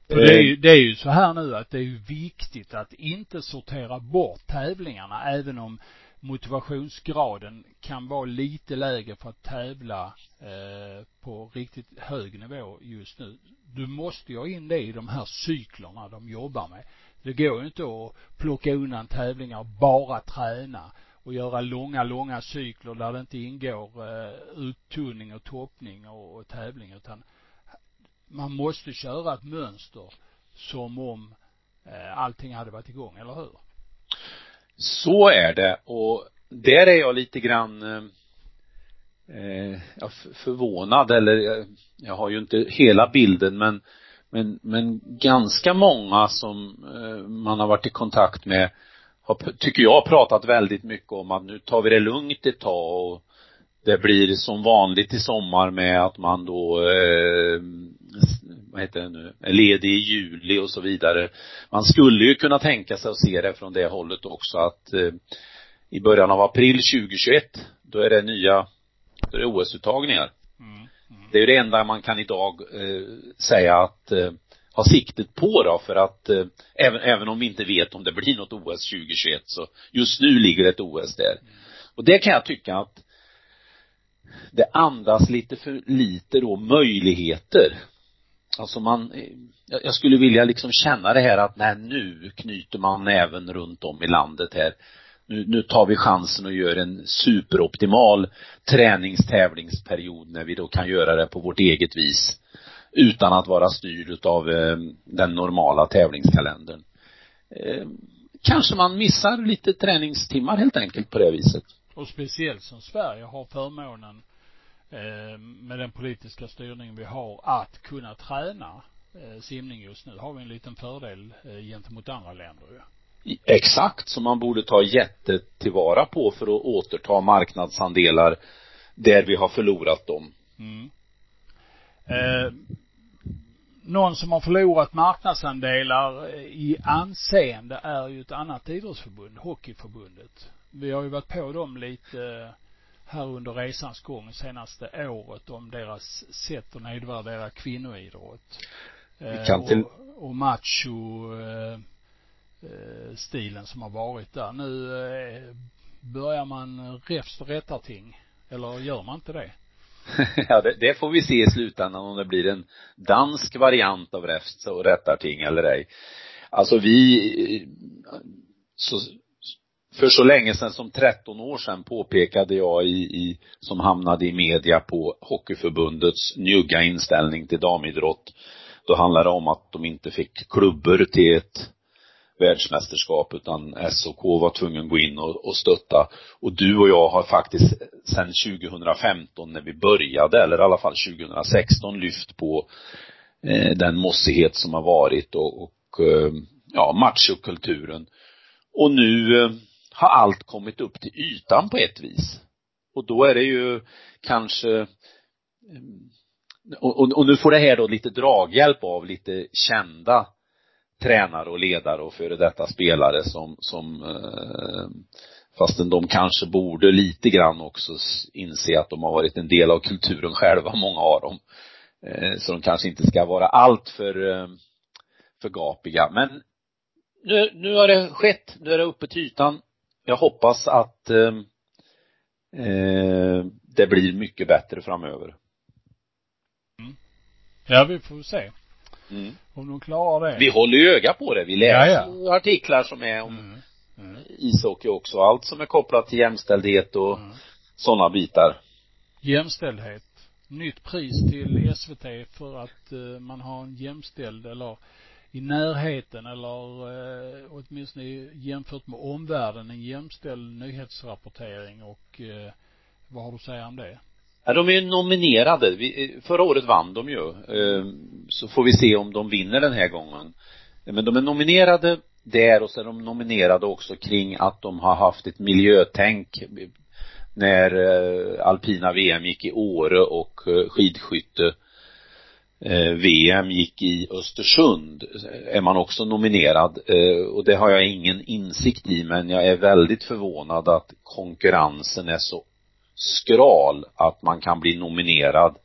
det är, ju, det är ju så här nu att det är ju viktigt att inte sortera bort tävlingarna även om motivationsgraden kan vara lite lägre för att tävla eh, på riktigt hög nivå just nu. Du måste ju ha in det i de här cyklerna de jobbar med. Det går ju inte att plocka undan tävlingar och bara träna och göra långa, långa cykler där det inte ingår eh, uttunning och toppning och, och tävling utan man måste köra ett mönster som om eh, allting hade varit igång, eller hur? Så är det och där är jag lite grann eh, eh förvånad eller jag, jag har ju inte hela bilden men men, men ganska många som eh, man har varit i kontakt med har, tycker jag, pratat väldigt mycket om att nu tar vi det lugnt ett tag och det blir som vanligt i sommar med att man då, eh, vad heter det nu, är ledig i juli och så vidare. Man skulle ju kunna tänka sig att se det från det hållet också att eh, i början av april 2021, då är det nya, då är det OS-uttagningar. Mm, mm. Det är ju det enda man kan idag eh, säga att eh, ha siktet på då för att eh, även, även om vi inte vet om det blir något OS 2021 så just nu ligger ett OS där. Och det kan jag tycka att det andas lite för lite då möjligheter. Alltså man, eh, jag skulle vilja liksom känna det här att nej nu knyter man även runt om i landet här. Nu, nu tar vi chansen och gör en superoptimal träningstävlingsperiod när vi då kan göra det på vårt eget vis utan att vara styrd utav eh, den normala tävlingskalendern. Eh, kanske man missar lite träningstimmar helt enkelt på det viset. Och speciellt som Sverige har förmånen eh, med den politiska styrning vi har att kunna träna simning just nu har vi en liten fördel gentemot andra länder ju. Exakt, som man borde ta jättetillvara på för att återta marknadsandelar där vi har förlorat dem. Mm. Eh, någon som har förlorat marknadsandelar i anseende är ju ett annat idrottsförbund, Hockeyförbundet. Vi har ju varit på dem lite här under resans gång senaste året om deras sätt att nedvärdera kvinnoidrott. Vi kan till... och, och macho eh, eh, stilen som har varit där. Nu eh, börjar man räfst och rättarting. Eller gör man inte det? ja, det, det, får vi se i slutändan om det blir en dansk variant av räfst och rättarting eller ej. Alltså vi, så, för så länge sedan som 13 år sedan påpekade jag i, i, som hamnade i media på Hockeyförbundets njugga inställning till damidrott. Då handlade det om att de inte fick klubbor till ett världsmästerskap utan SOK var tvungen att gå in och, och stötta. Och du och jag har faktiskt sedan 2015 när vi började, eller i alla fall 2016 lyft på eh, den mossighet som har varit och, och eh, ja, machokulturen. Och nu eh, har allt kommit upp till ytan på ett vis. Och då är det ju kanske eh, och, och, och nu får det här då lite draghjälp av lite kända tränare och ledare och före detta spelare som, som eh, fastän de kanske borde lite grann också inse att de har varit en del av kulturen själva, många av dem. Eh, så de kanske inte ska vara allt för, eh, för gapiga. Men nu, nu har det skett, nu är det uppe till ytan. Jag hoppas att eh, eh, det blir mycket bättre framöver. Mm. Ja, vi får se. Mm. Om de klarar det. Vi håller ju öga på det. Vi läser ja, ja. artiklar som är om mm. Mm. ishockey också. Allt som är kopplat till jämställdhet och mm. sådana bitar. Jämställdhet. Nytt pris till SVT för att uh, man har en jämställd eller i närheten eller eh, åtminstone jämfört med omvärlden en jämställd nyhetsrapportering och eh, vad har du att säga om det? Ja, de är ju nominerade. Vi, förra året vann de ju. Ehm, så får vi se om de vinner den här gången. Men de är nominerade där och så är de nominerade också kring att de har haft ett miljötänk när eh, alpina VM gick i Åre och eh, skidskytte eh, VM gick i Östersund är man också nominerad och det har jag ingen insikt i men jag är väldigt förvånad att konkurrensen är så skral att man kan bli nominerad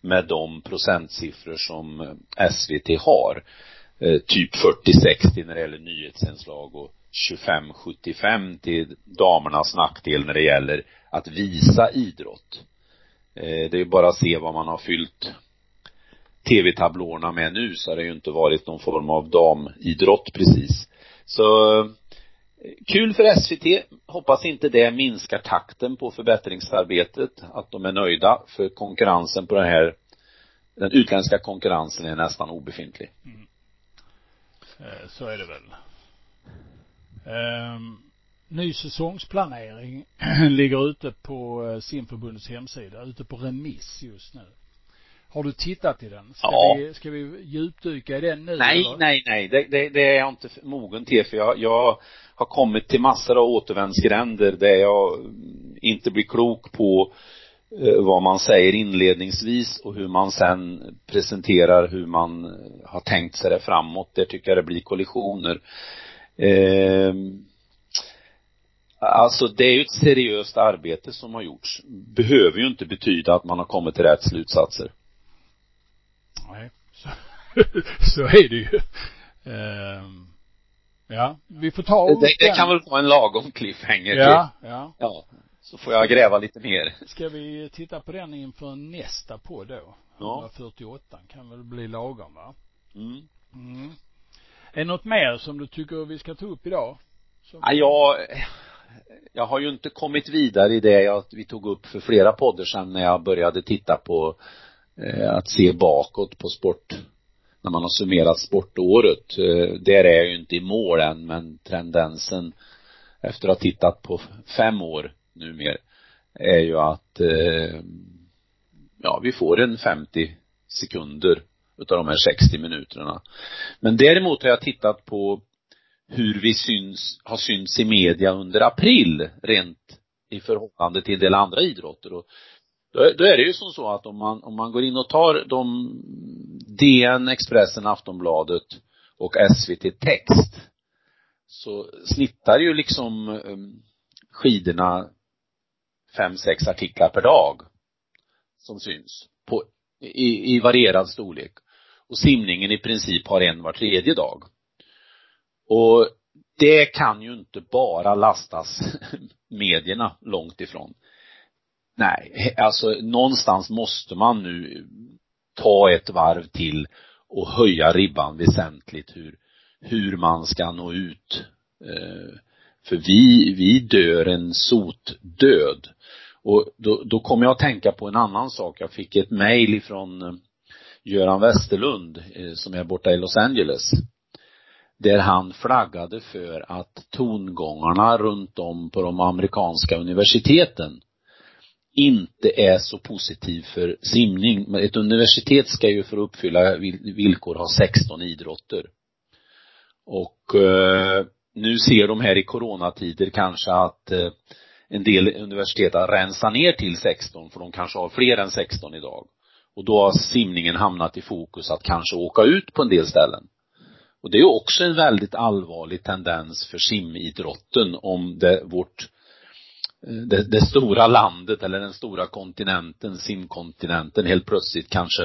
med de procentsiffror som eh, SVT har. Eh, typ 40-60 när det gäller nyhetsinslag och 25-75 till damernas nackdel när det gäller att visa idrott. Eh, det är bara att se vad man har fyllt tv-tablåerna med nu så har det ju inte varit någon form av damidrott precis. Så eh, kul för SVT. Hoppas inte det minskar takten på förbättringsarbetet, att de är nöjda för konkurrensen på den här den utländska konkurrensen är nästan obefintlig. Mm. Eh, så är det väl. Um, ny säsongsplanering ligger ute på eh, simförbundets hemsida, ute på remiss just nu. Har du tittat i den? Ska ja. vi, ska vi djupdyka i den nu? Nej, eller? nej, nej. Det, det, det, är jag inte mogen till för jag, jag har kommit till massor av återvändsgränder där jag inte blir klok på eh, vad man säger inledningsvis och hur man sen presenterar hur man har tänkt sig det framåt. Där tycker jag det blir kollisioner. Eh, alltså det är ju ett seriöst arbete som har gjorts. Behöver ju inte betyda att man har kommit till rätt slutsatser. Så, är det ju. Um, ja, vi får ta det, det, det kan väl vara en lagom cliffhanger Ja, till. ja. Ja. Så får jag gräva lite mer. Ska vi titta på den inför nästa podd då? Ja. 148 kan väl bli lagom va? Mm. Mm. Är det något mer som du tycker vi ska ta upp idag? Som... Ja, jag, jag har ju inte kommit vidare i det jag, vi tog upp för flera poddar sedan när jag började titta på Eh, att se bakåt på sport när man har summerat sportåret. Eh, där är jag ju inte i mål än men tendensen efter att ha tittat på fem år numera är ju att eh, ja, vi får en 50 sekunder utav de här 60 minuterna. Men däremot har jag tittat på hur vi syns, har synts i media under april rent i förhållande till en del andra idrotter och då, då är det ju som så att om man, om man går in och tar de DN, Expressen, Aftonbladet och SVT Text så snittar ju liksom um, skidorna fem, sex artiklar per dag som syns på, i, i varierad storlek. Och simningen i princip har en var tredje dag. Och det kan ju inte bara lastas medierna långt ifrån. Nej, alltså någonstans måste man nu ta ett varv till och höja ribban väsentligt hur, hur man ska nå ut. Eh, för vi, vi dör en sotdöd. Och då, då kom jag att tänka på en annan sak. Jag fick ett mejl ifrån eh, Göran Westerlund eh, som är borta i Los Angeles. Där han flaggade för att tongångarna runt om på de amerikanska universiteten inte är så positiv för simning. Men ett universitet ska ju för att uppfylla villkor ha 16 idrotter. Och eh, nu ser de här i coronatider kanske att eh, en del universitet har rensat ner till 16 för de kanske har fler än 16 idag. Och då har simningen hamnat i fokus att kanske åka ut på en del ställen. Och det är också en väldigt allvarlig tendens för simidrotten om det, vårt Eh, det, det stora landet eller den stora kontinenten, simkontinenten helt plötsligt kanske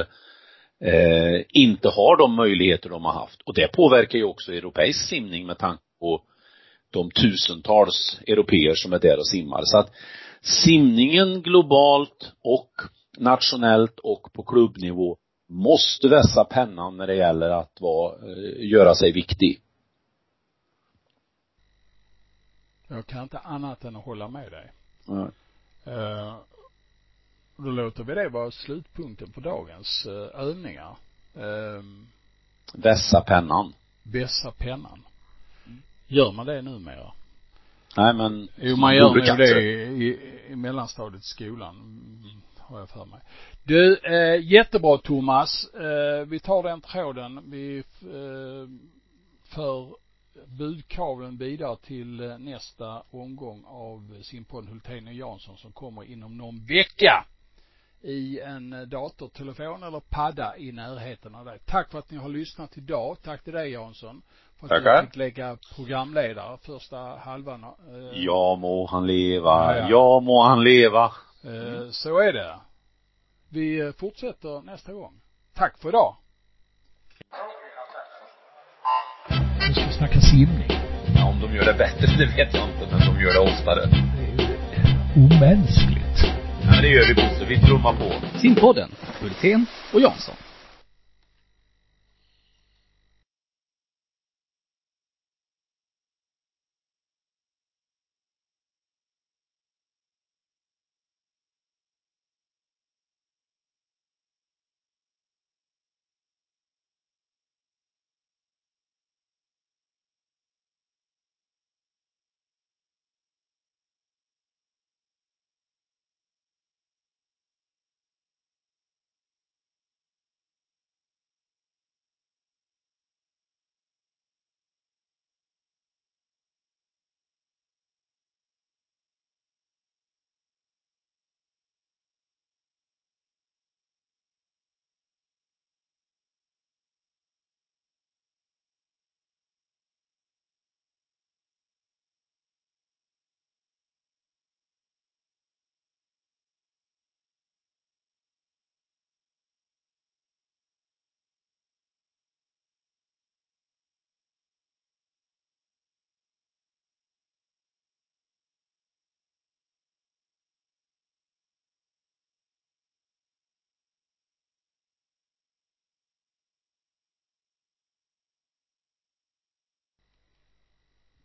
eh, inte har de möjligheter de har haft. Och det påverkar ju också europeisk simning med tanke på de tusentals europeer som är där och simmar. Så att simningen globalt och nationellt och på klubbnivå måste vässa pennan när det gäller att vara, eh, göra sig viktig. Jag kan inte annat än att hålla med dig. Mm. Uh, då låter vi det vara slutpunkten på dagens uh, övningar. Uh, Vässa pennan. Vässa pennan. Gör man det numera? Nej men. Jo, man gör nog det i, i mellanstadiet i skolan. Mm, har jag för mig. Du, eh, jättebra Thomas. Eh, vi tar den tråden. Vi eh, för budkavlen vidare till eh, nästa omgång av simpodd Hultén och Jansson som kommer inom någon vecka i en eh, datortelefon eller padda i närheten av dig. Tack för att ni har lyssnat idag. Tack till dig Jansson. För att Tackar. du fick lägga programledare första halvan. Eh, Ja må han leva, Ja, ja. må han leva. eh, Så är det. Vi eh, fortsätter nästa gång. Tack för idag. Nu ska vi snacka simning. Ja, om de gör det bättre, det vet jag inte, men de gör det oftare. Det är ju omänskligt. Ja, men det gör vi Bosse, vi trummar på. Simpodden, Hultén och Jansson.